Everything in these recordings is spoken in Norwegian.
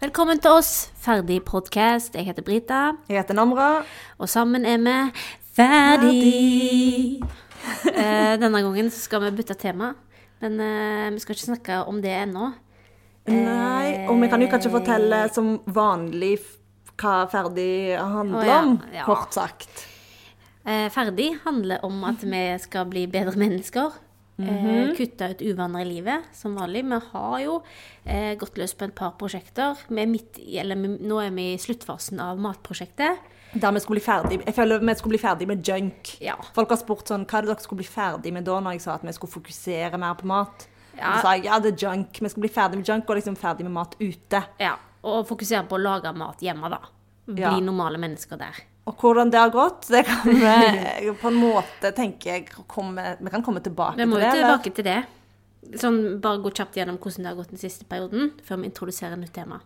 Velkommen til oss, Ferdig podkast. Jeg heter Brita, Jeg heter Namra. og sammen er vi ferdig. Eh, denne gangen skal vi bytte tema, men eh, vi skal ikke snakke om det ennå. Nei, og vi kan jo kanskje fortelle som vanlig hva ferdig handler Å, ja. om, kort sagt. Eh, ferdig handler om at vi skal bli bedre mennesker. Eh, kutta ut uvaner i livet, som vanlig. Vi har jo eh, gått løs på et par prosjekter. Vi er midt eller nå er vi i sluttfasen av matprosjektet. Der vi skulle bli ferdig, Jeg føler vi skulle bli ferdig med junk. Ja. Folk har spurt sånn, hva er det dere skulle bli ferdig med da, når jeg sa at vi skulle fokusere mer på mat. Ja. Da sa jeg ja, det er junk. Vi skal bli ferdig med junk og liksom ferdig med mat ute. Ja, og fokusere på å lage mat hjemme, da. Bli Ja. normale mennesker der. Og hvordan det har gått, det kan vi på en måte tenke komme, Vi kan komme tilbake til det. Vi må jo tilbake til det. Sånn, bare gå kjapt gjennom hvordan det har gått den siste perioden, før vi introduserer nytt tema.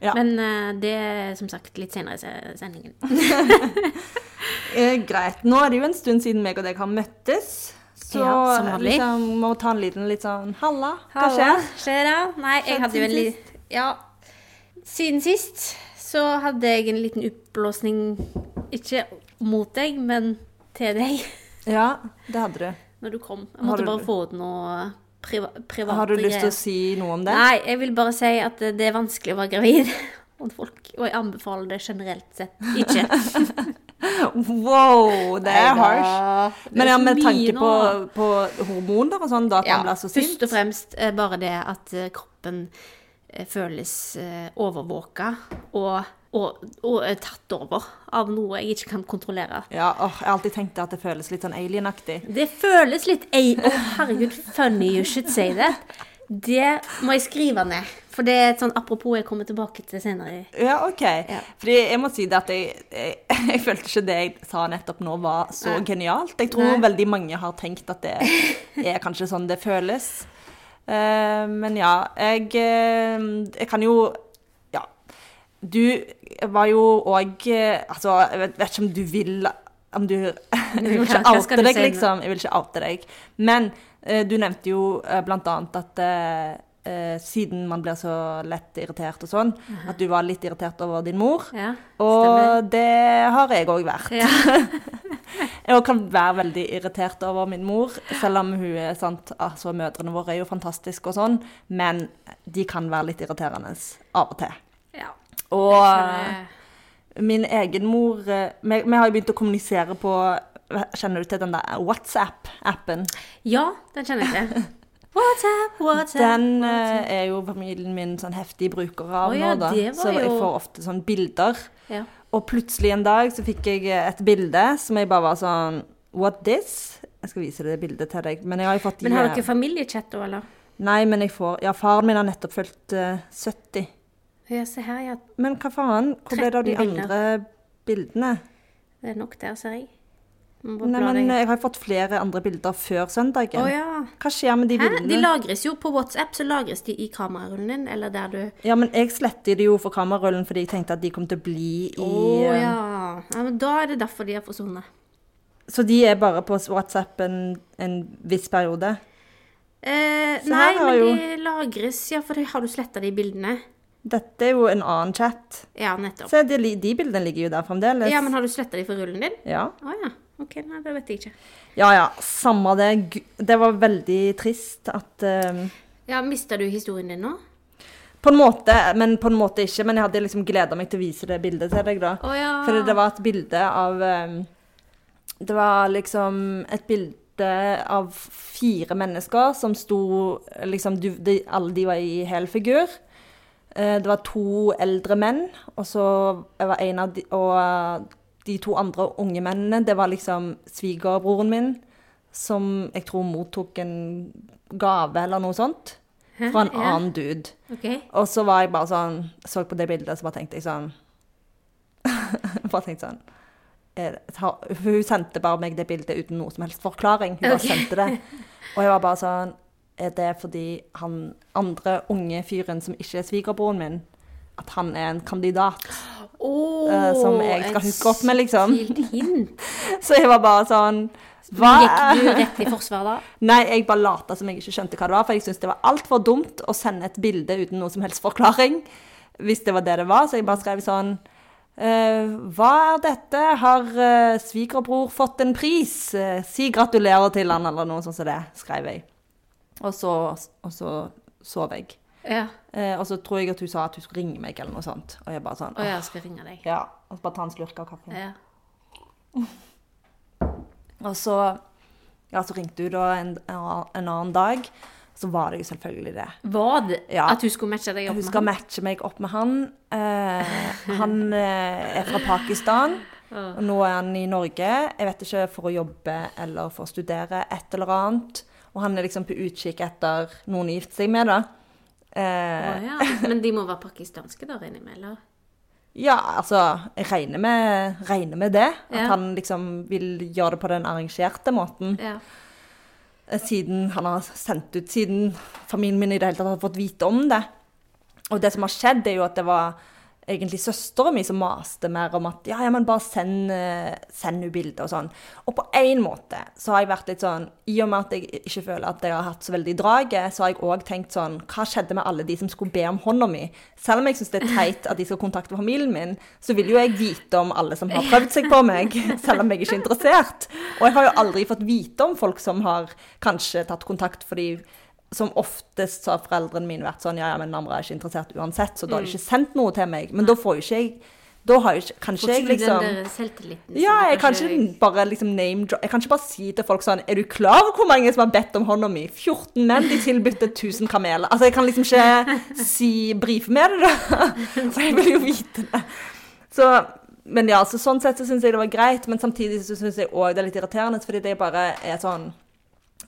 Ja. Men eh, det er som sagt litt senere i sendingen. Eh, greit. Nå er det jo en stund siden meg og deg har møttes. Så Ja, liksom, må ta en liten litt sånn Halla, hva skjer? skjer det? Nei, jeg hadde jo en liten Ja. Siden sist så hadde jeg en liten oppblåsning Ikke mot deg, men til deg Ja, det hadde du. når du kom. Jeg måtte du- bare få ut noe priva privat. Har du lyst til å si noe om det? Nei, jeg vil bare si at det er vanskelig å være gravid. Og, folk, og jeg anbefaler det generelt sett ikke. Wow, det er harsh. Men ja, med tanke på, på hormoner og sånn, da at Ja, bli så sint først og fremst eh, bare det at eh, kroppen føles eh, overvåka og, og, og er tatt over av noe jeg ikke kan kontrollere. Ja, åh, Jeg har alltid tenkt at det føles litt sånn alienaktig. Det føles litt. Å, herregud, funny you should say that. Det må jeg skrive ned. For det er et sånn apropos jeg kommer tilbake til senere. Ja, OK. Ja. Fordi jeg må si det at jeg, jeg, jeg følte ikke det jeg sa nettopp nå var så Nei. genialt. Jeg tror Nei. veldig mange har tenkt at det er kanskje sånn det føles. Eh, men ja, jeg, eh, jeg kan jo Ja. Du var jo òg Altså, jeg vet, vet ikke om du vil om du, Jeg vil ikke oute deg, liksom. Jeg vil ikke oute deg. Men eh, du nevnte jo eh, blant annet at eh, eh, siden man blir så lett irritert og sånn, at du var litt irritert over din mor. Ja, Og det har jeg òg vært. Ja. Jeg kan være veldig irritert over min mor, selv om hun er sant, altså Mødrene våre er jo fantastiske og sånn, men de kan være litt irriterende av og til. ja. Og min egen mor eh, Vi, vi har jo begynt å kommunisere på Kjenner du til den der WhatsApp-appen? Ja, den kjenner jeg til. What's WhatsApp. Den what's eh, er jo familien min sånn heftig bruker av oh, ja, nå, da. Så jeg jo- får ofte sånn bilder. Ja. Og plutselig en dag så fikk jeg et bilde som jeg bare var sånn What this? Jeg skal vise det bildet til deg. Men jeg har fått Men har dere familiechat da, eller? Nei, men jeg får Ja, faren min har nettopp fylt uh, 70. Ja, se her, ja. Men hva faen? Hvor ble det av de 13 bilder. andre bildene? Det er nok der, ser jeg. Nei, men eh, jeg har fått flere andre bilder før søndagen. Å ja. Hva skjer med de Hæ? bildene? De lagres jo på WhatsApp, så lagres de i kamerarullen din, eller der du Ja, men jeg sletter de jo for kamerarullen fordi jeg tenkte at de kom til å bli i Å oh, ja. ja. Men da er det derfor de har forsvunnet. Så de er bare på WhatsApp en, en viss periode? Eh, nei, men jo- de lagres, ja, for har du sletta de bildene? Dette er jo en annen chat. Ja, nettopp. Se, de, de bildene ligger jo der fremdeles. Ja, men har du sletta de fra rullen din? ja. Å ja. Ok, nei, det vet jeg ikke. ja ja, samme det. Det var veldig trist at eh, Ja, Mista du historien din nå? På en måte, men på en måte ikke. Men jeg hadde liksom gleda meg til å vise det bildet til deg, da. Oh, ja. For det var et bilde av um, Det var liksom et bilde av fire mennesker som sto liksom du, de, Alle de var i hel figur. Eh, Det var to eldre menn, og så var en av de Og de to andre unge mennene, det var liksom svigerbroren min, som jeg tror mottok en gave eller noe sånt. Fra en Ja. annen dude. Okay. Og så var jeg bare sånn Så på det bildet, så bare tenkte jeg sånn Bare tenkte sånn Hun sendte bare meg det bildet uten noe som helst forklaring. Hun bare Ok. sendte det. Og jeg var bare sånn Er det fordi han andre unge fyren som ikke er svigerbroren min, at han er en kandidat? Oh, uh, som jeg skal hooke opp med, liksom. Så jeg var bare sånn Hva Gikk du rett i forsvar da? Nei, jeg bare lata som jeg ikke skjønte hva det var, for jeg syntes det var altfor dumt å sende et bilde uten noe som helst forklaring. hvis det var det det var. Så jeg bare skrev sånn Uh, Hva er dette? Har uh, svigerbror fått en pris? Uh, si gratulerer til han, eller noe sånt som det, skrev jeg. Og så, og så sov jeg. Ja. Eh, og så tror jeg at hun sa at hun skulle ringe meg, eller noe sånt. Og jeg bare sånn Å, jeg skal ringe deg. Ja. Og så bare ta en slurk av kaffen. Ja. Og så, ja, så ringte hun da en, en annen dag. Så var det jo selvfølgelig det. Var det Ja. at hun skulle matche deg opp Hun med skal han? matche meg opp med han. Eh, han eh, er fra Pakistan. Og nå er han i Norge. Jeg vet ikke for å jobbe eller for å studere. Et eller annet. Og han er liksom på utkikk etter noen å gifte seg med, da. Eh, ja. Men de må være pakistanske da, regner jeg med? eller? ja, altså Jeg regner med, regner med det. At Ja. han liksom vil gjøre det på den arrangerte måten. Ja. Eh, Siden han har sendt ut Siden familien min i det hele tatt har fått vite om det. Og det som har skjedd, er jo at det var egentlig søstera mi som maste mer om at ja, ja, men bare send, eh, send henne bilder og sånn. Og på én måte så har jeg vært litt sånn I og med at jeg ikke føler at jeg har hatt så veldig draget, så har jeg òg tenkt sånn Hva skjedde med alle de som skulle be om hånda mi? Selv om jeg syns det er teit at de skal kontakte familien min, så vil jo jeg vite om alle som har prøvd seg på meg, selv om jeg ikke er interessert. Og jeg har jo aldri fått vite om folk som har kanskje tatt kontakt fordi som oftest så har foreldrene mine vært sånn Ja, ja, men Namra er ikke interessert uansett, så da har de ikke sendt noe til meg. Men da får jo ikke jeg Da har jeg ikke Kanskje jeg liksom ja, jeg kan ikke bare liksom name Jeg kan ikke bare si til folk sånn Er du klar over hvor mange som har bedt om hånda mi? 14 menn, de tilbudte 1000 kameler. Altså, jeg kan liksom ikke si brife med det, da. For jeg vil jo vite det. Så Men ja, så sånn sett så syns jeg det var greit, men samtidig så syns jeg òg det er litt irriterende, fordi det bare er sånn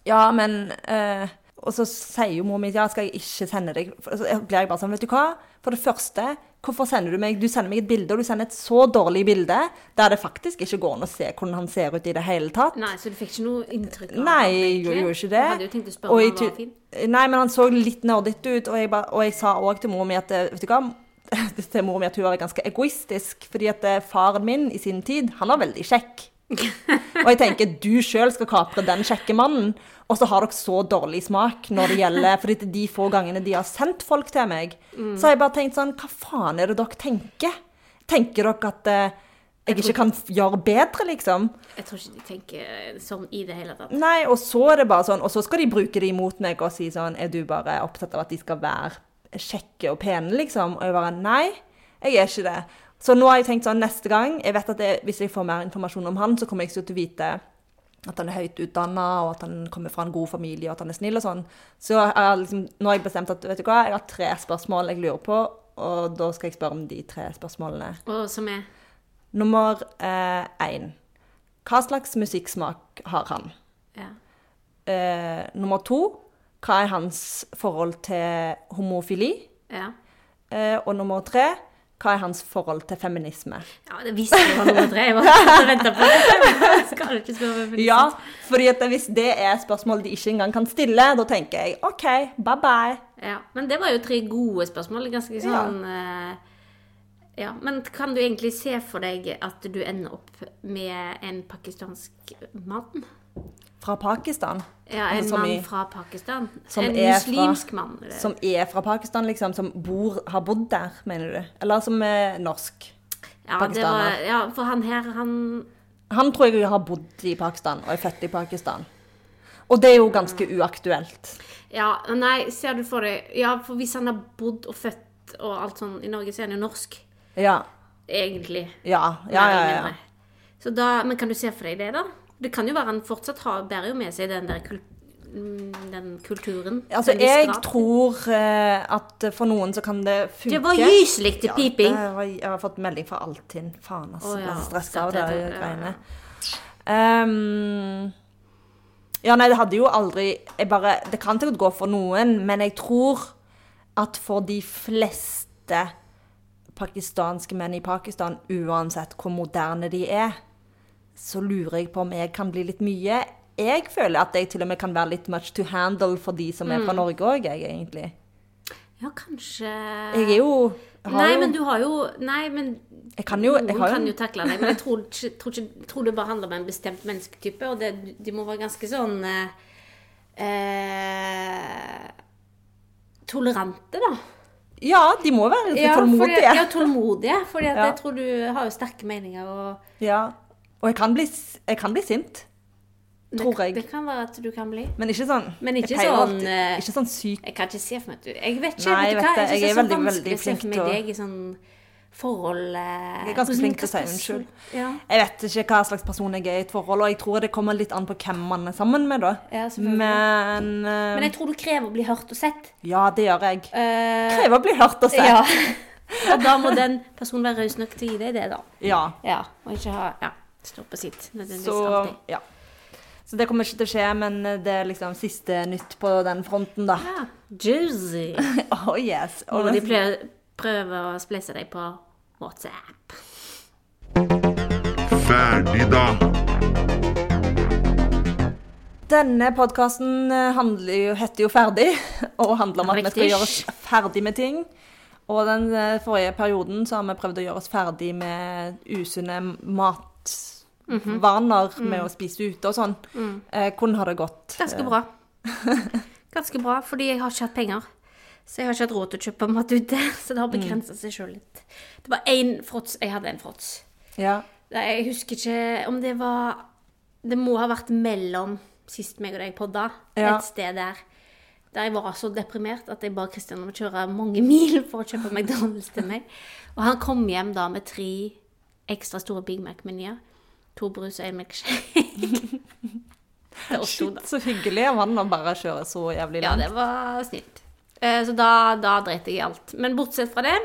Ja, men eh, Og så sier jo mor mi ja, skal jeg ikke sende deg Så blir jeg bare sånn, vet du hva? For det første, hvorfor sender du meg Du sender meg et bilde, og du sender et så dårlig bilde der det faktisk ikke går an å se hvordan han ser ut i det hele tatt. Nei, så du fikk ikke noe inntrykk av Nei, jeg gjorde jo ikke det. Du hadde jo tenkt å spørre om han var fin. Nei, men han så litt nerdete ut, og jeg, ba, og jeg sa òg til mor mi at vet du hva, til mor mi at hun var ganske egoistisk, fordi at eh, faren min i sin tid, han var veldig kjekk. og jeg tenker, du sjøl skal kapre den kjekke mannen, og så har dere så dårlig smak når det gjelder fordi de få gangene de har sendt folk til meg, så har jeg bare tenkt sånn Hva faen er det dere tenker? Tenker dere at eh, jeg ikke kan gjøre bedre, liksom? Jeg tror ikke de tenker sånn i det hele tatt. Nei, og så er det bare sånn, og så skal de bruke det imot meg og si sånn Er du bare opptatt av at de skal være kjekke og pene, liksom? Og jeg bare Nei, jeg er ikke det. Så nå har jeg tenkt sånn neste gang jeg vet at jeg, Hvis jeg får mer informasjon om han, så kommer jeg ikke til å vite at han er høyt utdanna, og at han kommer fra en god familie, og at han er snill og sånn. Så liksom, nå har jeg bestemt at vet du hva, jeg har tre spørsmål jeg lurer på, og da skal jeg spørre om de tre spørsmålene. Og som er Nummer én. Hva slags musikksmak har han? Ja. Eh, nummer to, hva er hans forhold til homofili? Ja. Eh, og nummer tre, hva er hans forhold til feminisme? ja, det visste jeg var nummer tre. Jeg var venta på det. Skal du ikke spørre feminisme. Ja, fordi hvis det er spørsmål de ikke engang kan stille, da tenker jeg OK, bye bye. Ja, men det var jo tre gode spørsmål. Ganske sånn ja. Ja, Men kan du egentlig se for deg at du ender opp med en pakistansk mann? Fra Pakistan. Ja, en Altså, mann i- fra Pakistan? som en er fra- muslimsk mann? Eller? Som er fra Pakistan, liksom. Som bor, har bodd der, mener du? Eller som er norsk? ja, det var, ja, for han her, han Han tror jeg har bodd i Pakistan, og er født i Pakistan. Og det er jo ganske uaktuelt. Ja, nei, ser du for deg Ja, for hvis han har bodd og født og alt sånn i Norge, så er han jo norsk. Ja. Egentlig. Ja, ja, ja. ja. ja. Så da, men kan du se for deg det, da? Det kan jo være han fortsatt har, bærer jo med seg den der kul, mm, den kulturen. Altså, den jeg tror uh, at for noen så kan det funke. Det var gyselig til piping. Ja, var, jeg har fått melding fra Altinn. Faen, altså. Oh, ja. Stressa av de det- ja, greiene. Ehm, ja, nei, det hadde jo aldri jeg bare, Det kan sikkert gå for noen, men jeg tror at for de fleste pakistanske menn i Pakistan, uansett hvor moderne de er, så lurer jeg på om jeg kan bli litt mye. Jeg føler at jeg til og med kan være litt much to handle for de som er fra Mm. Norge òg, jeg, egentlig. Ja, kanskje Jeg er jo Nei, jo- men du har jo Nei, men Jeg kan jo, jeg noen kan jo takle deg. Men jeg tror, tror, ikke, tror det bare handler om en bestemt mennesketype, og det, de må være ganske sånn eh, eh, Tolerante, da. Ja, de må være litt Ja, fordi, ja, tålmodige. For Ja. jeg tror du har jo sterke meninger, og Ja. Og jeg kan bli, jeg kan bli sint. det, Tror jeg. det kan være at du kan bli. Men ikke sånn Men ikke sånn, alltid- eh, Ikke sånn syk Jeg kan ikke se for meg at du Jeg vet ikke. Nei, vet du hva? Jeg, Jeg er veldig, veldig å flink til å- deg i sånn forhold eh, Jeg er ganske flink til å si unnskyld. Ja, Jeg vet ikke hva slags person jeg er i et forhold, og jeg tror det kommer litt an på hvem man er sammen med, da. ja. Men, uh, Men jeg tror du krever å bli hørt og sett. Ja, det gjør jeg. Uh, Krever å bli hørt og sett. ja. Og da må den personen være raus nok til å gi deg det, da. Ja. Ja, Og ikke ha ja, stå på sitt nødvendigvis Så, alltid. ja. Så det kommer ikke til å skje, men det er liksom siste nytt på den fronten, da. Ja. Juicy. Oh yes. Og må de prøver, prøver å spleise deg på WhatsApp. Ferdig, da. Denne podkasten heter jo Ferdig, og handler om at vi skal gjøre oss ferdig med ting. Og den eh, forrige perioden så har vi prøvd å gjøre oss ferdig med usunne matvaner med å spise ute og sånn. Eh, hvordan har det gått? Ganske bra. Ganske bra, fordi jeg har ikke hatt penger. Så jeg har ikke hatt råd til å kjøpe mat ute. Så det har begrensa seg sjøl litt. Det var én fråts. Jeg hadde en fråts. Ja. Jeg husker ikke om det var Det må ha vært mellom sist meg og deg podda. Ja. Et sted der. Der jeg var så deprimert at jeg ba Kristian om å kjøre mange mil for å kjøpe McDonald's til meg. Og han kom hjem da med tre ekstra store Big Mac-menyer. To brus og en milkshake. Shit, så hyggelig av han å bare kjøre så jævlig langt. Ja, det var snilt. Eh, Så da, da dreit jeg i alt. Men bortsett fra det,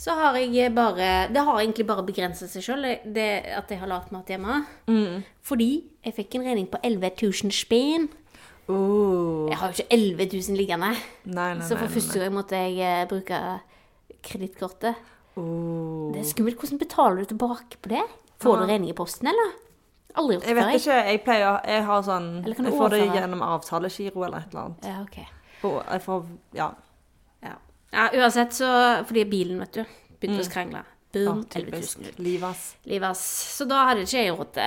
så har jeg bare Det har egentlig bare begrenset seg sjøl, det at jeg har lagd mat hjemme. Mm. Fordi jeg fikk en regning på 11 000 spenn. Oh. Jeg har jo ikke 11 000 liggende. Nei, nei, Så for nei, første gang måtte jeg eh, bruke kredittkortet. Oh. Det er skummelt. Hvordan betaler du tilbake på det? Får du regning i posten, eller? Aldri gjort det vet før, jeg. ikke. Jeg pleier Jeg har sånn Eller kan du Jeg får det gjennom avtalegiro eller et eller annet. Ja, ok. Jeg får Ja. Ja. ja, uansett så Fordi bilen, vet du, begynte å skrangle. Boom, ja 11 typisk. 000 ut. Livet, ass. livet, ass. Så da hadde ikke jeg råd til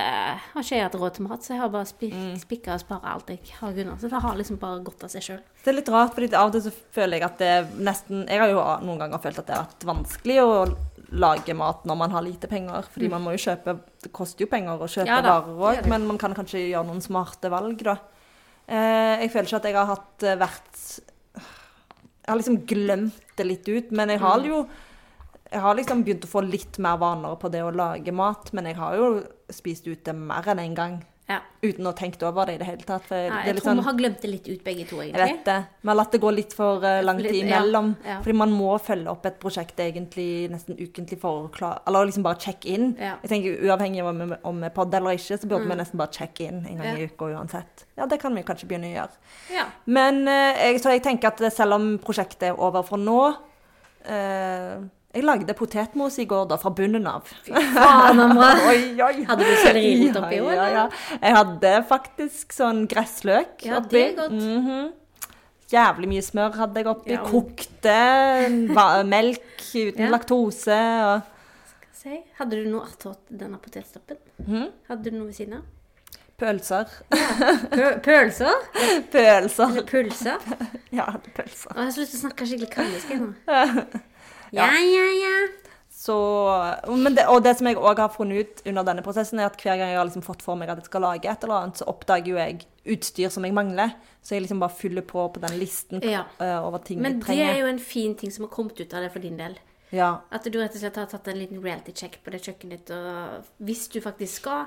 Har ikke jeg hatt råd til mat, så jeg har bare spik Mm. spikka og spara alt jeg har kunnet. Så det har liksom bare gått av seg sjøl. Det er litt rart, fordi av og til så føler jeg at det nesten Jeg har jo noen ganger følt at det har vært vanskelig å lage mat når man har lite penger. Fordi man må jo kjøpe Det koster jo penger å kjøpe Mm. Ja varer òg, men man kan kanskje gjøre noen smarte valg, da. Eh, jeg føler ikke at jeg har hatt eh, vært Jeg har liksom glemt det litt ut, men jeg Mm. har jo jeg har liksom begynt å få litt mer vaner på det å lage mat, men jeg har jo spist ute mer enn én en gang. Ja. Uten å ha tenkt over det i det hele tatt. Er jeg tror sånn- vi har glemt det litt ut, begge to, jeg egentlig. vet det. Vi har latt det gå litt for uh, lang tid ja, imellom. ja. Fordi man må følge opp et prosjekt egentlig nesten ukentlig for å klare Eller liksom bare check in. Ja. Mm. Jeg tenker Uavhengig av om vi- podder er podd eller ikke, så burde vi nesten bare check in en gang Ja. i uka uansett. Ja, det kan vi kanskje begynne å gjøre. Ja. Men uh, jeg, så jeg tenker at selv om prosjektet er over for nå eh, Jeg lagde potetmos i går, da, fra bunnen av. Fy Faen, Amra. Hadde du sellerirot oppi òg, ja, eller? ja. Jeg hadde faktisk sånn gressløk Ja, oppi. det er godt. Mhm. Jævlig mye smør hadde jeg oppi. Ja. Kokte melk uten Ja. laktose. Og, Si, Hadde du noe attåt denne potetstoppen? Mm? Hadde du noe ved siden av? pølser. Ja. pølser? Pølser. Eller pølser? Ja, pølser. Og Jeg har så lyst til å snakke skikkelig kaldisk jeg nå. Ja, ja, ja. Så, men det, og det som jeg òg har funnet ut under denne prosessen, er at hver gang jeg har liksom fått for meg at jeg skal lage et eller annet, så oppdager jo jeg utstyr som jeg mangler. Så jeg liksom bare fyller på på den listen Ja. eh, over ting Men jeg det er jo en fin ting som har kommet ut av det for din del. Ja. At du rett og slett har tatt en liten reality check på det kjøkkenet ditt, og hvis du faktisk skal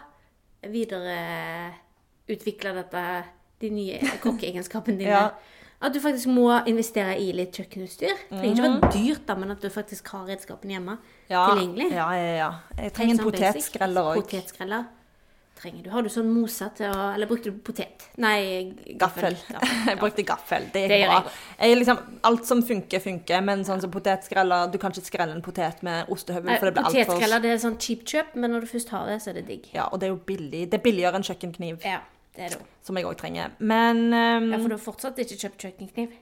videreutvikle dette, de nye kokkeegenskapene dine, Ja. At du faktisk må investere i litt kjøkkenutstyr. Det trenger ikke være dyrt, da, men at du faktisk har redskapene hjemme Ja, tilgjengelig. Ja, ja, ja. Jeg trenger en sånn potetskreller òg. Potetskreller trenger du. Har du sånn mose til å Eller brukte du potet? Nei, Gaffel. gaffel. Jeg brukte gaffel. Det gikk det bra. jeg. Liksom, alt som funker, funker. Men sånn som potetskreller Du kan ikke skrelle en potet med ostehøvel, for det blir altfor Potetskreller det er sånn cheap kjøp, men når du først har det, så er det digg. Ja, og det er jo billig. Det er billigere enn kjøkkenkniv, Ja, det er det òg. som jeg òg trenger. Men um, Ja, for du har fortsatt ikke kjøpt kjøkkenkniv?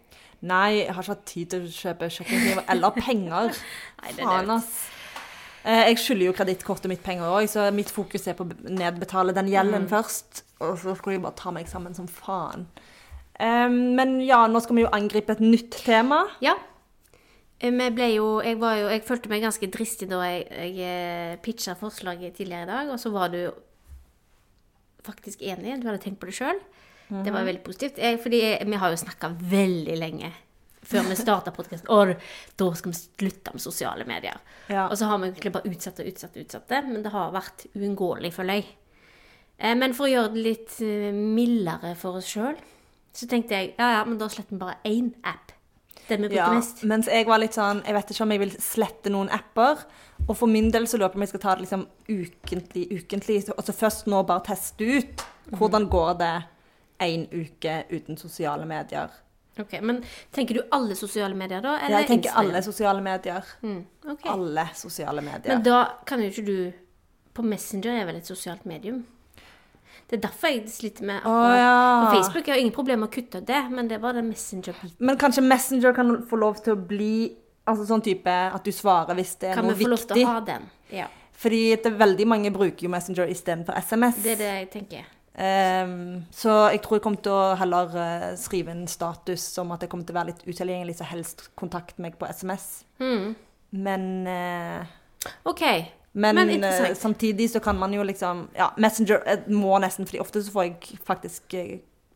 Nei, jeg har ikke hatt tid til å kjøpe kjøkkenkniv eller penger. Nei, det Faen, ass. Eh, Jeg skylder jo kredittkortet mitt penger òg, så mitt fokus er på å nedbetale den gjelden Mm. først. Og så skulle jeg bare ta meg sammen som faen. Um, men ja, nå skal vi jo angripe et nytt tema. Ja. Eh, Vi ble jo, jeg, var jo, jeg følte meg ganske dristig da jeg, jeg pitcha forslaget tidligere i dag, og så var du faktisk enig. Du hadde tenkt på det sjøl. Det Mhm. var veldig positivt. Jeg, fordi vi har jo snakka veldig lenge før vi starta podkasten. Da skal vi slutte med sosiale medier. Ja. Og så har vi egentlig bare utsatt og utsatt og utsatt det, men det har vært uunngåelig, føler jeg. Eh, Men for å gjøre det litt eh, mildere for oss sjøl, så tenkte jeg ja, ja, men da sletter vi bare én app. Den vi bruker Ja, mest. mens jeg var litt sånn Jeg vet ikke om jeg vil slette noen apper. Og for min del så lurer jeg på om jeg skal ta det liksom ukentlig, ukentlig. Og så først nå bare teste ut. Hvordan går det én uke uten sosiale medier? Ok, Men tenker du alle sosiale medier, da? Eller Jeg tenker Instagram? alle sosiale medier. Mm, okay. Alle sosiale medier. Men da kan jo ikke du På Messenger er vel et sosialt medium? Det er derfor jeg sliter med akkurat. Oh, ja. På Facebook har ingen problemer med å kutte det, men det bare den Messenger-biten. Men kanskje Messenger kan få lov til å bli altså sånn type at du svarer hvis det er Kan noe vi få lov til å ha den? Ja. Fordi det er veldig mange bruker jo Messenger istedenfor SMS. Det er det jeg tenker. Um, så jeg tror jeg kommer til å heller uh, skrive en status som at jeg kommer til å være litt utilgjengelig, så helst kontakt meg på SMS. Mm. Men uh, OK. men, Men interessant. samtidig så kan man jo liksom Ja, Messenger må nesten, fordi ofte så får jeg faktisk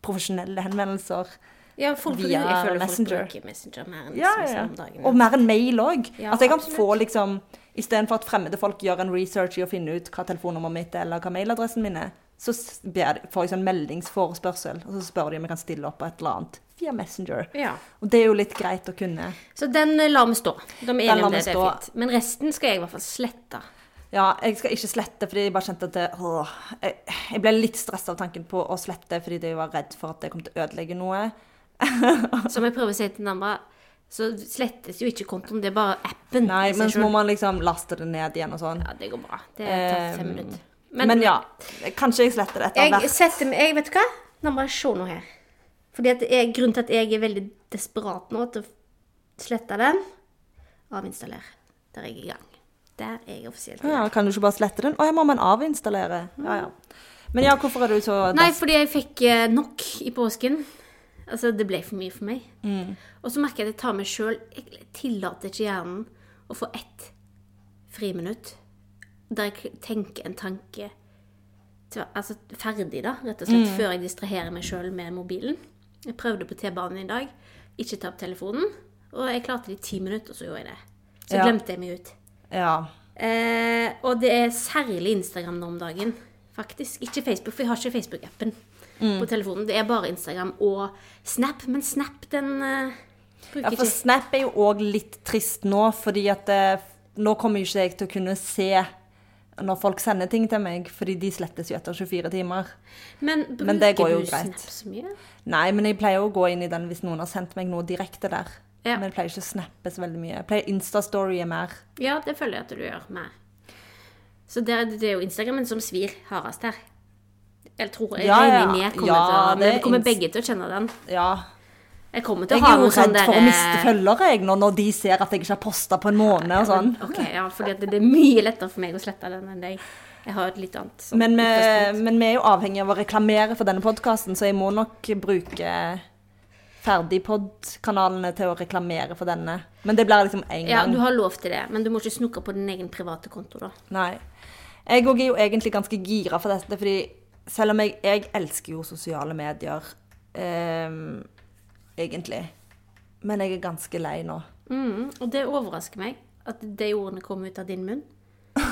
profesjonelle henvendelser. Ja, folk, Via jeg føler Messenger. folk Messenger mer enn Ja, ja, ja. Og mer enn mail òg. Ja, altså jeg kan absolutt. få liksom Istedenfor at fremmede folk gjør en research i å finne ut hva telefonnummeret mitt er, eller hva mailadressen min er, så får jeg sånn meldingsforespørsel, og så spør de om jeg kan stille opp på et eller annet via Messenger. Ja. Og det er jo litt greit å kunne. Så den eh, lar vi stå. De er enige om det. Det er fint. Men resten skal jeg i hvert fall slette. Ja, jeg skal ikke slette, fordi jeg bare kjente at det, åh, jeg, jeg ble litt stressa av tanken på å slette, fordi jeg var redd for at det kom til å ødelegge noe. Som jeg prøver å si til Namba, så slettes jo ikke kontoen, det er bare appen. Nei, men så må man liksom laste det ned igjen og sånn. Ja, det går bra. Det tar fem Eh, minutter. Men, ja, kanskje jeg sletter det etter Jeg hvert. setter meg Jeg vet du hva? Nambra, se nå her. Fordi at er grunnen til at jeg er veldig desperat nå til å slette den. Avinstaller. Der er jeg i gang. Der er jeg offisielt i gang. Ja, kan du ikke bare slette den? Å, ja, må man avinstallere. Ja, ja. Men ja, hvorfor er du så Nei, fordi jeg fikk eh, nok i påsken. Altså, det ble for mye for meg. Mm. Og så merker jeg at jeg tar meg sjøl Jeg tillater ikke hjernen å få ett friminutt der jeg tenker en tanke til, Altså ferdig, da, rett og Mm. slett, før jeg distraherer meg sjøl med mobilen. Jeg prøvde på T-banen i dag. Ikke ta opp telefonen. Og jeg klarte det i ti minutter, og så gjorde jeg det. Så Ja. glemte jeg meg ut. Ja. Eh, og det er særlig Instagram nå om dagen, faktisk. Ikke Facebook, for jeg har ikke Facebook-appen Mm. på telefonen. Det er bare Instagram og Snap. Men Snap, den uh, bruker ja, for Snap er jo òg litt trist nå, fordi at uh, nå kommer jo ikke jeg til å kunne se når folk sender ting til meg, fordi de slettes jo etter 24 timer. Men bruker Men det går jo du greit. Snap så mye? Nei, men jeg pleier å gå inn i den hvis noen har sendt meg noe direkte der. Ja. Men jeg pleier ikke å snappe så veldig mye. Jeg pleier Instastory mer. Ja, det føler jeg at du gjør mer. Så det, det er jo Instagrammen som svir hardest her. Jeg tror jeg Ja, regner ja. med jeg kommer Ja, til Vi kommer begge til å kjenne den. Ja. Jeg kommer til å Jeg ha er jo sånn redd der for å miste følgere jeg, når, de ser at jeg ikke har posta på en måned og sånn. Ok, ja, fordi det, det er mye lettere for meg å slette den enn deg. Jeg har et litt annet sånn Men vi, men vi er jo avhengig av å reklamere for denne podkasten, så jeg må nok bruke Ferdigpod-kanalene til å reklamere for denne. Men det blir liksom én Ja, gang. du har lov til det, men du må ikke snukke på din egen private konto, da. Nei. Jeg òg er jo egentlig ganske gira for dette, fordi selv om jeg, jeg elsker jo sosiale medier eh, egentlig. Men jeg er ganske lei nå. Mm, og det overrasker meg at de ordene kom ut av din munn.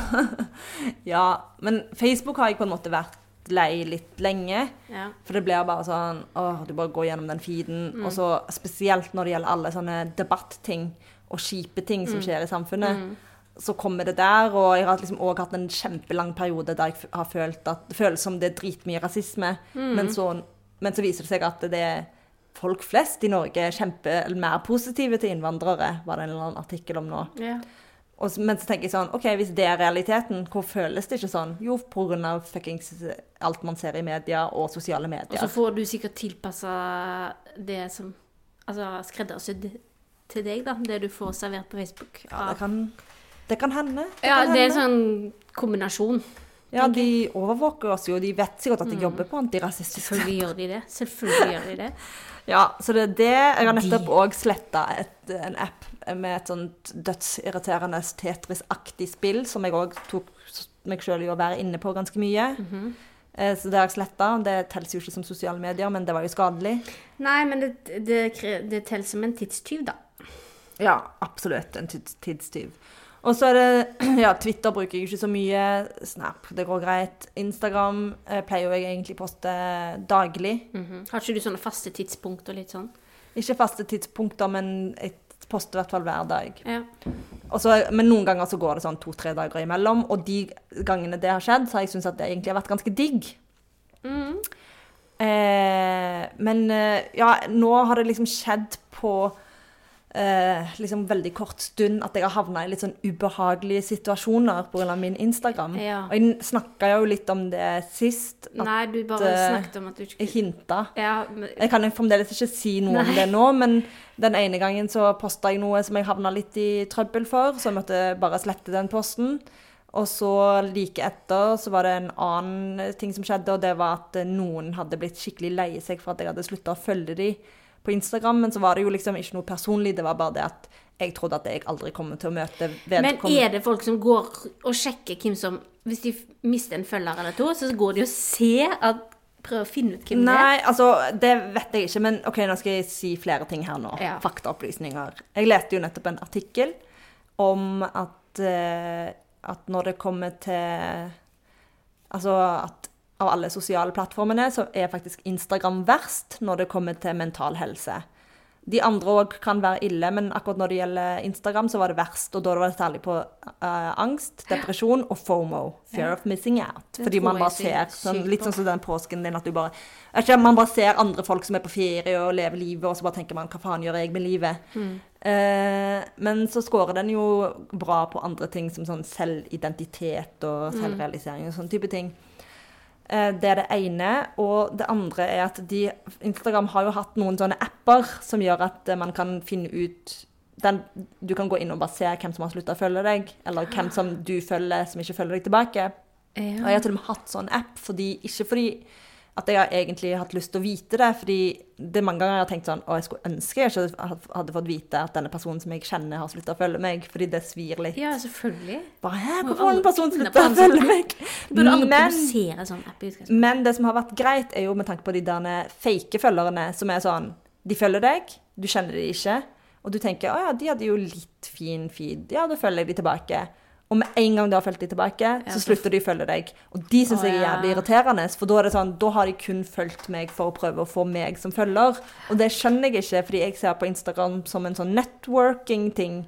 Ja, men Facebook har jeg på en måte vært lei litt lenge. Ja. For det blir bare sånn åh, du bare går gjennom den feeden. Mm. Og så spesielt når det gjelder alle sånne debatting og kjipe ting Mm. som skjer i samfunnet. Så kommer det der, og jeg har liksom også hatt en kjempelang periode der jeg har følt at det føles som det er dritmye rasisme. Mm. Men, så, men så viser det seg at det er folk flest i Norge er kjempe, mer positive til innvandrere, var det en eller annen artikkel om nå. Yeah. Og, men så tenker jeg sånn, ok, hvis det er realiteten, hvor føles det ikke sånn? Jo, av fuckings alt man ser i media og sosiale medier. Og så får du sikkert tilpassa det som Altså skreddersydd til deg, da. Det du får servert på Facebook. Ja, det kan, det kan hende. Det Ja, kan det er en sånn kombinasjon. Ja, de overvåker oss jo. De vet sikkert at Mm. jeg jobber på antirasistisk. Selvfølgelig gjør de det. Selvfølgelig gjør de det. Ja, så det er det. Jeg har nettopp òg sletta en app med et sånt dødsirriterende Tetris-aktig spill, som jeg òg tok meg sjøl i å være inne på ganske mye. Eh, Så det har jeg sletta. Det teller jo ikke som sosiale medier, men det var jo skadelig. Nei, men det, det, det teller som en tidstyv, da. Ja, absolutt en tids tidstyv. Og så er det Ja, Twitter bruker jeg ikke så mye. Snap, det går greit. Instagram eh, pleier jeg egentlig poste daglig. Mhm. Har ikke du sånne faste tidspunkter litt sånn? Ikke faste tidspunkter, men jeg poster i hvert fall hver dag. Ja. Så, men noen ganger så går det sånn to-tre dager imellom, og de gangene det har skjedd, så har jeg syntes at det egentlig har vært ganske digg. Mhm. Eh, men eh, ja, nå har det liksom skjedd på eh, liksom veldig kort stund at jeg har havna i litt sånn ubehagelige situasjoner pga. min Instagram. Ja. Og jeg snakka jo litt om det sist, at Nei, du bare eh, snakket om at du ikke jeg hinta. Ja, men, Jeg kan fremdeles ikke si noe om det nå, men den ene gangen så posta jeg noe som jeg havna litt i trøbbel for, så jeg måtte bare slette den posten. Og så like etter så var det en annen ting som skjedde, og det var at noen hadde blitt skikkelig lei seg for at jeg hadde slutta å følge dem på Instagram. Men så var det jo liksom ikke noe personlig, det var bare det at jeg trodde at jeg aldri kommer til å møte men er det folk som går og sjekker hvem som Hvis de mister en følger eller to, så går de og ser at Prøver å finne ut hvem det er? Nei, altså, det vet jeg ikke, men ok, nå skal jeg si flere ting her nå. Ja. Faktaopplysninger. Jeg leste jo nettopp en artikkel om at, eh, at når det kommer til Altså at av alle sosiale plattformene så er faktisk Instagram verst når det kommer til mental helse. De andre òg kan være ille, men akkurat når det gjelder Instagram, så var det verst. Og da var det særlig på uh, angst, depresjon og FOMO. Fear Ja. of missing out. Det Fordi man bare ser sånn. Litt sånn som den påsken din at du bare ikke, Man bare ser andre folk som er på ferie og lever livet, og så bare tenker man hva faen gjør jeg med livet? Mm. Uh, men så scorer den jo bra på andre ting som sånn selvidentitet Mm. og selvrealisering og sånn type ting. Eh, Det er det ene. Og det andre er at de, Instagram har jo hatt noen sånne apper som gjør at eh, man kan finne ut den, Du kan gå inn og bare se hvem som har slutta å følge deg, eller hvem som du følger som ikke følger deg tilbake. Og jeg har til og med hatt sånn app, fordi, ikke fordi at jeg har egentlig hatt lyst til å vite det, fordi det er mange ganger jeg har tenkt sånn Å, jeg skulle ønske jeg ikke hadde- fått vite at denne personen som jeg kjenner, har slutta å følge meg, fordi det svir litt. Ja, selvfølgelig. Bare, Hæ, hvorfor har en aldri person finne slutta å følge meg? Burde produsere sånn app. men det som har vært greit, er jo med tanke på de der fake følgerne, som er sånn De følger deg, du kjenner de ikke, og du tenker å ja, de hadde jo litt fin feed, ja, da følger jeg de tilbake. Og med en gang du har fulgt dem tilbake, så slutter de å følge deg. Og de syns jeg er jævlig irriterende, for da er det sånn, da har de kun fulgt meg for å prøve å få meg som følger. Og det skjønner jeg ikke, fordi jeg ser på Instagram som en sånn networking-ting.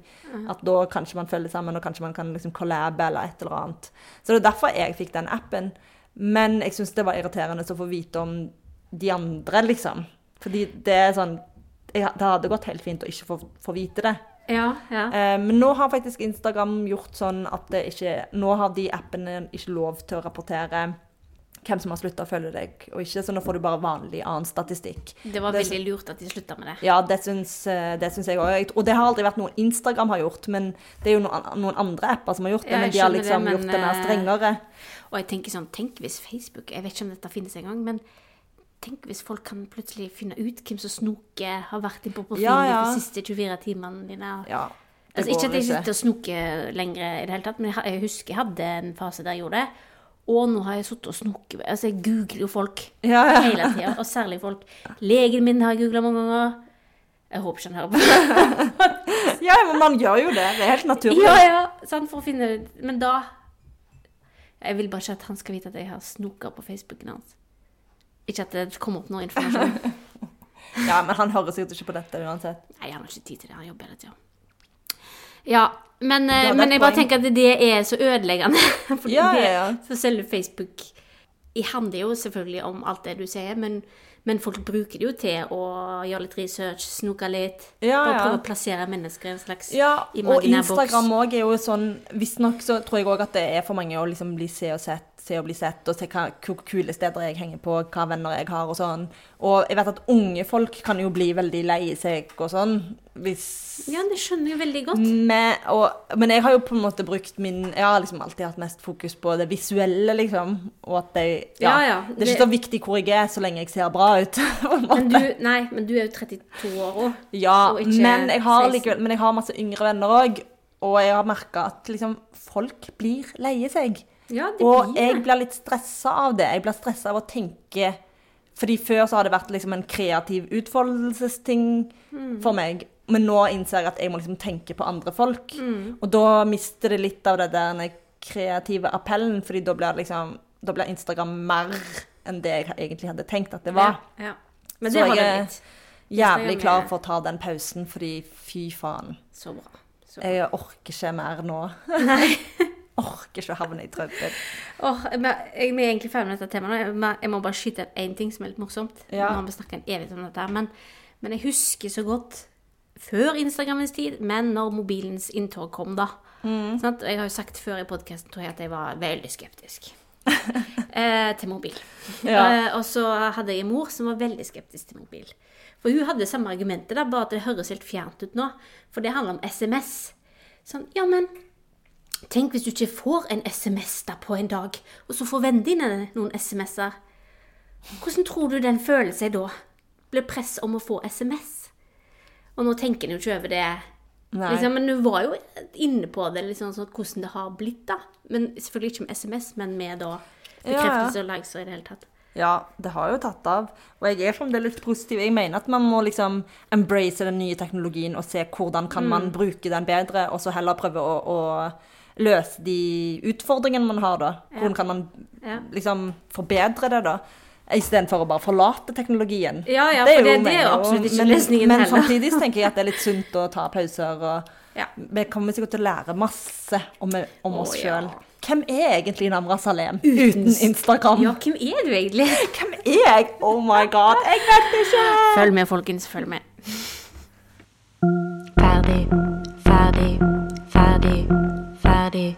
At da kanskje man følger sammen, og kanskje man kan liksom collabe eller et eller annet. Så det er derfor jeg fikk den appen. Men jeg syns det var irriterende å få vite om de andre, liksom. Fordi det er sånn jeg, Det hadde gått helt fint å ikke få, få vite det. Ja, ja. Eh, men nå har faktisk Instagram gjort sånn at det ikke Nå har de appene ikke lov til å rapportere hvem som har slutta å følge deg og ikke, så nå får du bare vanlig annen statistikk. Det var det veldig lurt at de slutta med det. Ja, det syns, eh, det syns jeg òg. Og det har aldri vært noe Instagram har gjort, men det er jo noen, noen andre apper som har gjort det. Ja, men de har liksom det, men, gjort det mer eh, strengere. Og jeg tenker sånn, tenk hvis Facebook Jeg vet ikke om dette finnes engang, men tenk hvis folk kan plutselig finne ut hvem som snoker, har vært inne på profilen Ja, ja. de siste 24 timene dine. Ja, Altså, ikke at jeg sitter og snoker lenger i det hele tatt, men jeg, husker jeg hadde en fase der jeg gjorde det. Og nå har jeg sittet og snoket Altså, jeg googler jo folk Ja, hele tida, og særlig folk. Legen min har jeg googla mange ganger. Jeg håper ikke han hører på. ja, men man gjør jo det. Det er helt naturlig. Ja, ja, sant, for å finne ut Men da Jeg vil bare ikke at han skal vite at jeg har snoka på Facebooken hans. Ikke at det kommer opp noe informasjon. Ja, men han hører sikkert ikke på dette uansett. Nei, han har ikke tid til det. Han jobber hele tida. Ja, men, eh, Ja, men jeg bare tenker at det er så ødeleggende. For Ja, ja, ja. Så selve Facebook handler jo selvfølgelig om alt det du sier, men, men folk bruker det jo til å gjøre litt research, snoke litt. Ja, Bare prøve å plassere mennesker i en slags Ja, og imaginær boks. Instagram òg er jo sånn Visstnok så tror jeg òg at det er for mange å liksom bli se og sett se og bli sett, og se hva, kule steder jeg henger på, hva venner jeg har og sånn. Og jeg vet at unge folk kan jo bli veldig lei seg og sånn, hvis Ja, det skjønner jeg veldig godt. med, og, Men jeg har jo på en måte brukt min Jeg har liksom alltid hatt mest fokus på det visuelle, liksom. Og at jeg Ja. Ja, ja, Det er ikke så viktig hvor jeg er, så lenge jeg ser bra ut. Men du, nei, men du er jo 32 år òg. Ja, men jeg, har likevel, men jeg har masse yngre venner òg. Og jeg har merka at liksom, folk blir leie seg. Ja, det Og blir jeg det. blir litt stressa av det. Jeg blir stressa av å tenke Fordi før så har det vært liksom en kreativ utfoldelsesting Mm. for meg. Men nå innser jeg at jeg må liksom tenke på andre folk. Mm. Og da mister det litt av det der kreative appellen, fordi da blir, liksom, da blir Instagram mer enn det jeg egentlig hadde tenkt at det var. Ja, ja. Men det så jeg er-. Jævlig klar for å ta den pausen, fordi fy faen. Så bra. Så bra. Jeg orker ikke mer nå. Nei. Orker ikke å havne i trøbbel. Oh, jeg, vi er egentlig ferdig med dette temaet nå. Jeg må- bare skyte inn én ting som er litt morsomt. Ja. Nå har vi snakka en evighet om dette men, men jeg husker så godt før Instagrammens tid, men når mobilens inntog kom, da. Mm. Sant? Jeg har jo sagt før i podkasten tror jeg, at jeg var veldig skeptisk eh, til mobil. Ja. Eh, og så hadde jeg en mor som var veldig skeptisk til mobil. For hun hadde samme argumentet, da, bare at det høres helt fjernt ut nå. For det handler om SMS. Sånn, ja, men tenk hvis du ikke får en SMS da på en dag, og så får vennene dine noen SMS-er. Hvordan tror du den føler seg da? Blir press om å få SMS? Og nå tenker en jo ikke over det. Liksom, men du var jo inne på det, liksom, sånn, hvordan det har blitt, da. Men selvfølgelig ikke med SMS, men med da bekreftelse og likes og i det hele tatt. Ja, det har jo tatt av. Og jeg er fremdeles positiv. Jeg mener at man må liksom embrace den nye teknologien og se hvordan kan Mm. man bruke den bedre, og så heller prøve å, å løse de utfordringene man har, da. Hvordan kan man liksom forbedre det, da? Istedenfor å bare forlate teknologien. Ja, ja, for det- det er absolutt ikke men, løsningen Men heller. samtidig tenker jeg at det er litt sunt å ta pauser. og Ja. Vi kommer sikkert til å lære masse om, om oss Å, ja. Hvem er egentlig Namra Salem uten Instagram? ja, hvem er du egentlig? Hvem er jeg? Oh my god, jeg vet ikke! Følg med, folkens. Følg med. Ferdig, ferdig, ferdig, ferdig.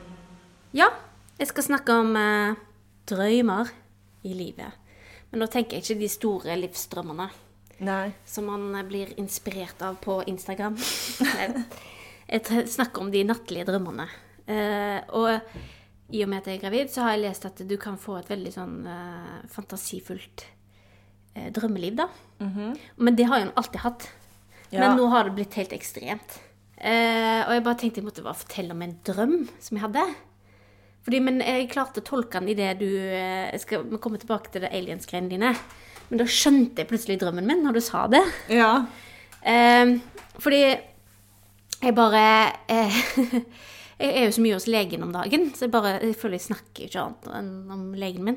Ja, jeg skal snakke om eh, drømmer i livet. Men nå tenker jeg ikke de store livsdrømmene Nei. som man eh, blir inspirert av på Instagram. jeg snakker om de nattlige drømmene. Eh, og i og med at jeg er gravid, så har jeg lest at du kan få et veldig sånn eh, fantasifullt eh, drømmeliv, da. Men det har jo alltid hatt. Ja. Men nå har det blitt helt ekstremt. Eh, og jeg bare tenkte jeg måtte bare fortelle om en drøm som jeg hadde. Fordi, men jeg klarte å tolke den i det du eh, jeg skal vi kommer tilbake til det aliens-greiene dine. Men da skjønte jeg plutselig drømmen min når du sa det. Ja. Eh, fordi jeg bare eh, Jeg er jo så mye hos legen om dagen, så jeg bare jeg føler jeg snakker ikke annet enn om legen min.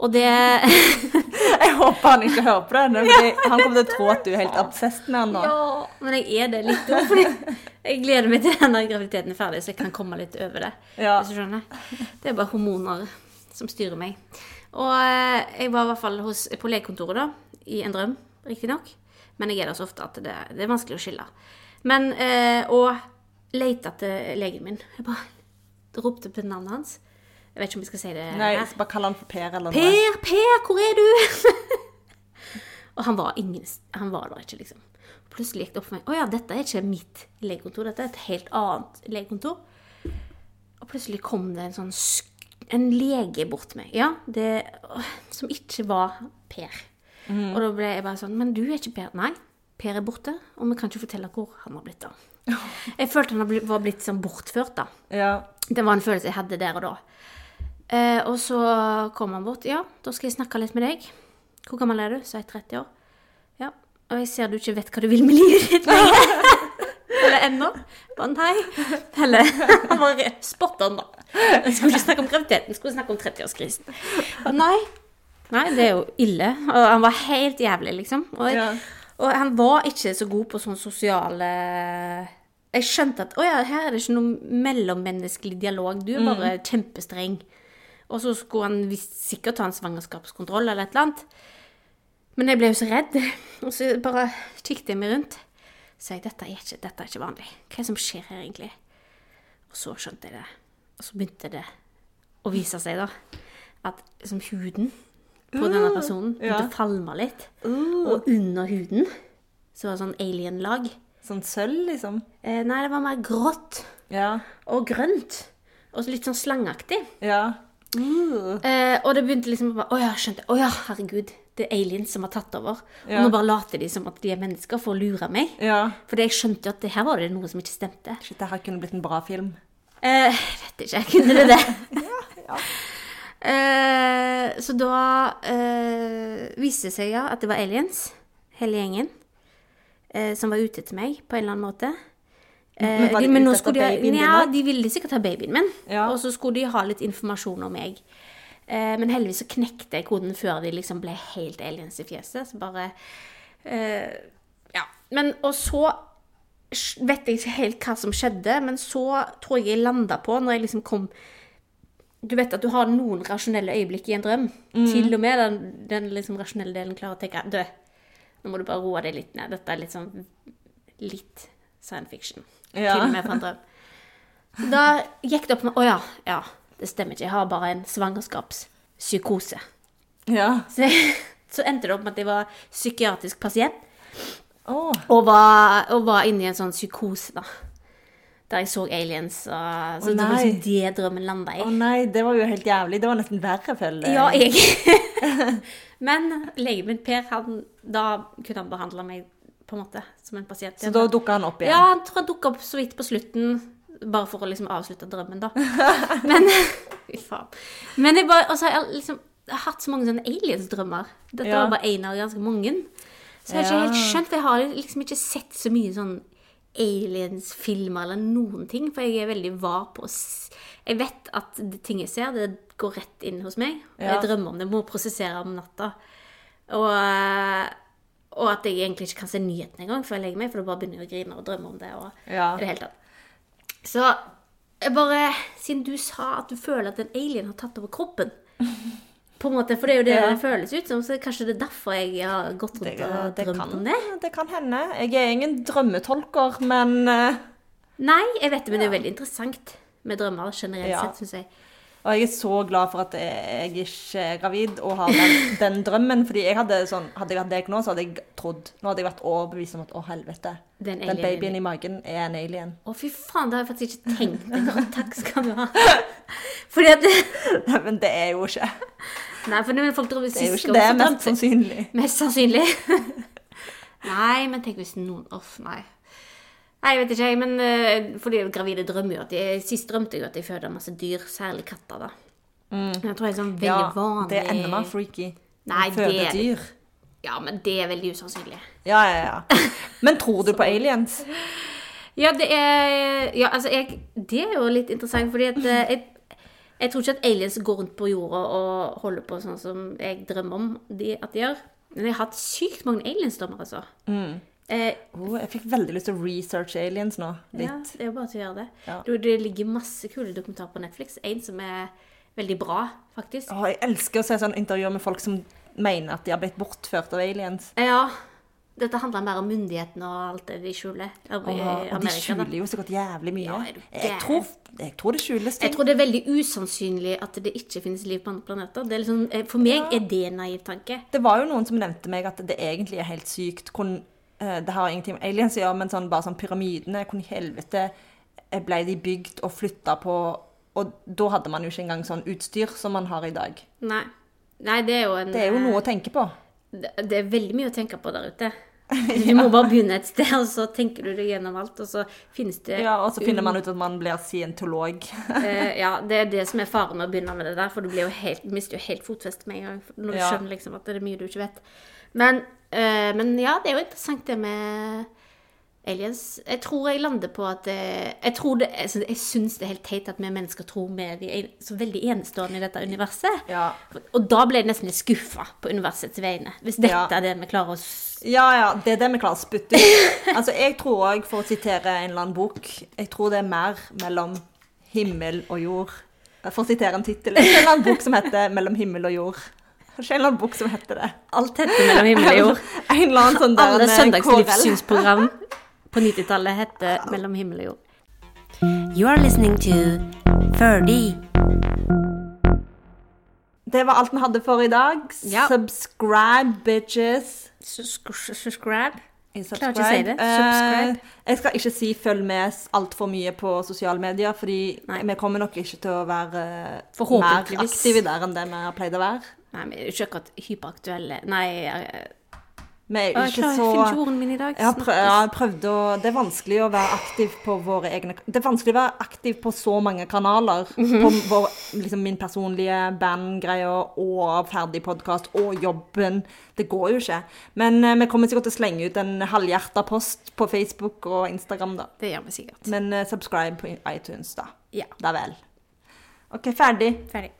Og det Jeg håper han ikke hører på det, fordi han kommer til å tro at du er helt absest med han nå. Ja, men jeg er det litt òg, jeg gleder meg til denne graviditeten er ferdig, så jeg kan komme litt over det. Ja. Hvis du skjønner. Det er bare hormoner som styrer meg. Og eh, jeg var i hvert fall hos, på legekontoret, da, i en drøm, riktignok. Men jeg er der så ofte at det, det er vanskelig å skille. Men eh, Og lette etter legen min. Jeg bare ropte på navnet hans. Jeg vet ikke om jeg skal si det Nei, her. bare kall han for Per eller noe. Per, Per, hvor er du? og han var ingen Han var der ikke, liksom. Plutselig gikk det opp for meg Å ja, dette er ikke mitt legekontor, dette er et helt annet legekontor. Og plutselig kom det en sånn En lege bort til meg. Ja, det Som ikke var Per. Og da ble jeg bare sånn Men du er ikke Per? Nei. Per er borte, og vi kan ikke fortelle hvor han har blitt av. Jeg følte han var blitt sånn bortført, da. Ja. Det var en følelse jeg hadde der og da. Eh, og så kom han bort. Ja, da skal jeg snakke litt med deg. Hvor gammel er du? Så er jeg 30 år. Ja. Og jeg ser du ikke vet hva du vil med livet ditt lenger. Eller ennå. Bare nei. Eller Han var spot on, da. Jeg skulle ikke snakke om graviditeten, skulle snakke om 30-årskrisen. Nei. Nei, det er jo ille. Og han var helt jævlig, liksom. Og, Ja. og han var ikke så god på sånn sosiale Jeg skjønte at å ja, her er det ikke noe mellommenneskelig dialog. Du er bare kjempestreng. Og så skulle han sikkert ta en svangerskapskontroll eller et eller annet. Men jeg ble jo så redd, og så bare kikket jeg meg rundt. Så jeg, dette er ikke, dette er ikke vanlig. Hva er det som skjer her egentlig? Og så skjønte jeg det. Og så begynte det å vise seg da, at liksom huden på denne personen ja. begynte å falme litt. Uh, Og under huden så var det sånn alien-lag. sånn sølv, liksom. Eh, nei, det var mer grått Ja. og grønt. Og litt sånn slangeaktig. Ja. Uh, Eh, og det begynte liksom bare Å ja, skjønte. Å ja, herregud. Det er aliens som har tatt over. Og Ja. nå bare later de som at de er mennesker for å lure meg. ja. For jeg skjønte jo at det her var det noe som ikke stemte. Shit, det her kunne blitt en bra film. Eh, vet ikke, kunne det det? Eh, så da eh, viste det seg ja at det var aliens, hele gjengen, eh, som var ute etter meg på en eller annen måte. Eh, Men de men nå skulle de, babyen ja, de ville sikkert ha babyen min, Ja. og så skulle de ha litt informasjon om meg. Eh, men heldigvis så knekte jeg koden før de liksom ble helt aliens i fjeset. Så bare eh, Ja. Men, og så vet jeg ikke helt hva som skjedde, men så tror jeg jeg landa på, når jeg liksom kom Du vet at du har noen rasjonelle øyeblikk i en drøm. Til og med den, den liksom rasjonelle delen klarer å tenke Du, nå må du bare roe deg litt ned. Dette er litt sånn litt science fiction. Ja. Til og med drøm. Så da gikk det opp med Å ja, ja, det stemmer ikke. Jeg har bare en svangerskapspsykose. Ja. Så, så endte det opp med at jeg var psykiatrisk pasient. Oh. Og var, og var inne i en sånn psykose, da. Der jeg så aliens. Og, så oh, det var liksom det drømmen landa i. Å nei, det var jo helt jævlig. Det var nesten verre, føler jeg. Ja, jeg. Men legen min, Per, han, da kunne han behandle meg på en måte som en pasient. Så da dukka han opp igjen? Ja, jeg tror han dukka opp så vidt på slutten, bare for å liksom avslutte drømmen, da. Men Fy faen. Men jeg bare, altså, jeg har liksom jeg har hatt så mange sånne aliens-drømmer. Dette Ja. var bare én av ganske mange. Så jeg har ikke Ja. helt skjønt, for jeg har liksom ikke sett så mye sånn aliens-filmer eller noen ting, for jeg er veldig var på Jeg vet at det ting jeg ser, det går rett inn hos meg. Og Ja. jeg drømmer om det, må prosessere om natta. Og, eh, og at jeg egentlig ikke kan se nyhetene engang før jeg legger meg, for da bare begynner jeg å grine og drømme om det. Og, Ja. i det hele tatt. Så jeg bare, siden du sa at du føler at en alien har tatt over kroppen på en måte, For det er jo det Ja. det føles ut som, så kanskje det er derfor jeg har gått rundt Det, og drømt kan, om det. det kan hende. Jeg er ingen drømmetolker, men eh, Nei, jeg vet det, men det er jo veldig interessant med drømmer generelt Ja. sett, syns jeg. Og jeg er så glad for at jeg ikke er gravid og har den, den drømmen. Fordi jeg hadde sånn, hadde jeg hatt deg nå, så hadde jeg trodd Nå hadde jeg vært overbevist om at å, helvete. Er Den babyen i magen er en alien. Å, fy faen, det har jeg faktisk ikke tenkt engang. Takk skal du ha. Fordi at Nei, men det er jo ikke. Nei, for når folk tror Det er jo ikke det, mest sannsynlig. Mest sannsynlig. nei, men tenk hvis noen Uff, nei. Nei, jeg vet ikke, jeg, men eh, fordi gravide drømmer jo at de Sist drømte jeg at jeg føder masse dyr, særlig katter, da. Jeg tror jeg er sånn veldig Mm. Ja, vanlig det er enda mer freaky. Nei, Føde det- dyr. Ja, men det er veldig usannsynlig. Ja, ja, ja. Men tror du på aliens? Ja, det er Ja, altså, jeg Det er jo litt interessant, fordi at eh, jeg, jeg tror ikke at aliens går rundt på jorda og holder på sånn som jeg drømmer om de, at de gjør. Men jeg har hatt sykt mange aliensdommer, altså. Eh, Oh, jeg fikk veldig lyst til å researche aliens nå. Litt. Ja, det er jo bare til å gjøre det. Ja. Det, ligger masse kule dokumentarer på Netflix. En som er veldig bra, faktisk. Oh, jeg elsker å se sånne intervjuer med folk som mener at de har blitt bortført av aliens. Ja. Dette handler mer om myndighetene og alt det de skjuler. i Åh, og de Amerika, skjuler jo sikkert jævlig mye. Ja, jeg, tror, jeg tror det skjules ting. Jeg tror det er veldig usannsynlig at det ikke finnes liv på andre planeter. Det er liksom, eh, for meg er det en naiv tanke. Det var jo noen som nevnte meg at det egentlig er helt sykt. Eh, det har ingenting med aliens å gjøre, men sånn, bare sånn pyramidene. Hvor i helvete eh, ble de bygd og flytta på? Og da hadde man jo ikke engang sånn utstyr som man har i dag. Nei. Nei, det er jo en Det er jo noe å tenke på. det, det er veldig mye å tenke på der ute. Du må bare begynne et sted, og så tenker du deg gjennom alt, og så finnes det Ja, Og så finner man ut at man blir scientolog. Eh, ja, det er det som er faren med å begynne med det der, for du blir jo helt, mister jo helt fotfestet med en gang. Når du Ja. skjønner liksom at det er mye du ikke vet. Men, eh, men ja, det er jo interessant det med aliens. Jeg tror jeg lander på at eh, Jeg tror det, altså, jeg syns det er helt teit at vi mennesker tror vi er så veldig enestående i dette universet. Ja. Og da ble jeg nesten litt skuffa på universets vegne. Hvis dette Ja. er det vi klarer å Ja, ja, det er det vi klarer å spytte ut. Altså, jeg tror òg, for å sitere en eller annen bok, jeg tror det er mer mellom himmel og jord. For å sitere en tittel. En eller annen bok som heter 'Mellom himmel og jord'. Ikke en eller annen bok som heter det. Alt heter mellom himmel og jord. En eller annen sånn der Alle eh, søndagslivssynsprogram på 90-tallet heter Mellom himmel og jord. You are listening to Ferdy. Det var alt vi hadde for i dag. Ja. Subscribe, bitches. Subscribe. Klarer ikke å si det. Subscribe. Uh, jeg skal ikke si følg med altfor mye på sosiale medier, fordi Nei. vi kommer nok ikke til å være eh, mer aktive der enn det vi har pleid å være. Nei, jo ikke akkurat hyperaktuelle. Nei, jeg, Vi er ikke så jeg har prøvd, å Det er vanskelig å være aktiv på våre egne Det er vanskelig å være aktiv på så mange kanaler. Mhm. På vår, liksom min personlige bandgreier og ferdig podkast og jobben. Det går jo ikke. Men uh, vi kommer sikkert til å slenge ut en halvhjerta post på Facebook og Instagram, da. Det gjør vi sikkert. Men uh, subscribe på iTunes, da. Ja, Da vel. OK, ferdig. ferdig.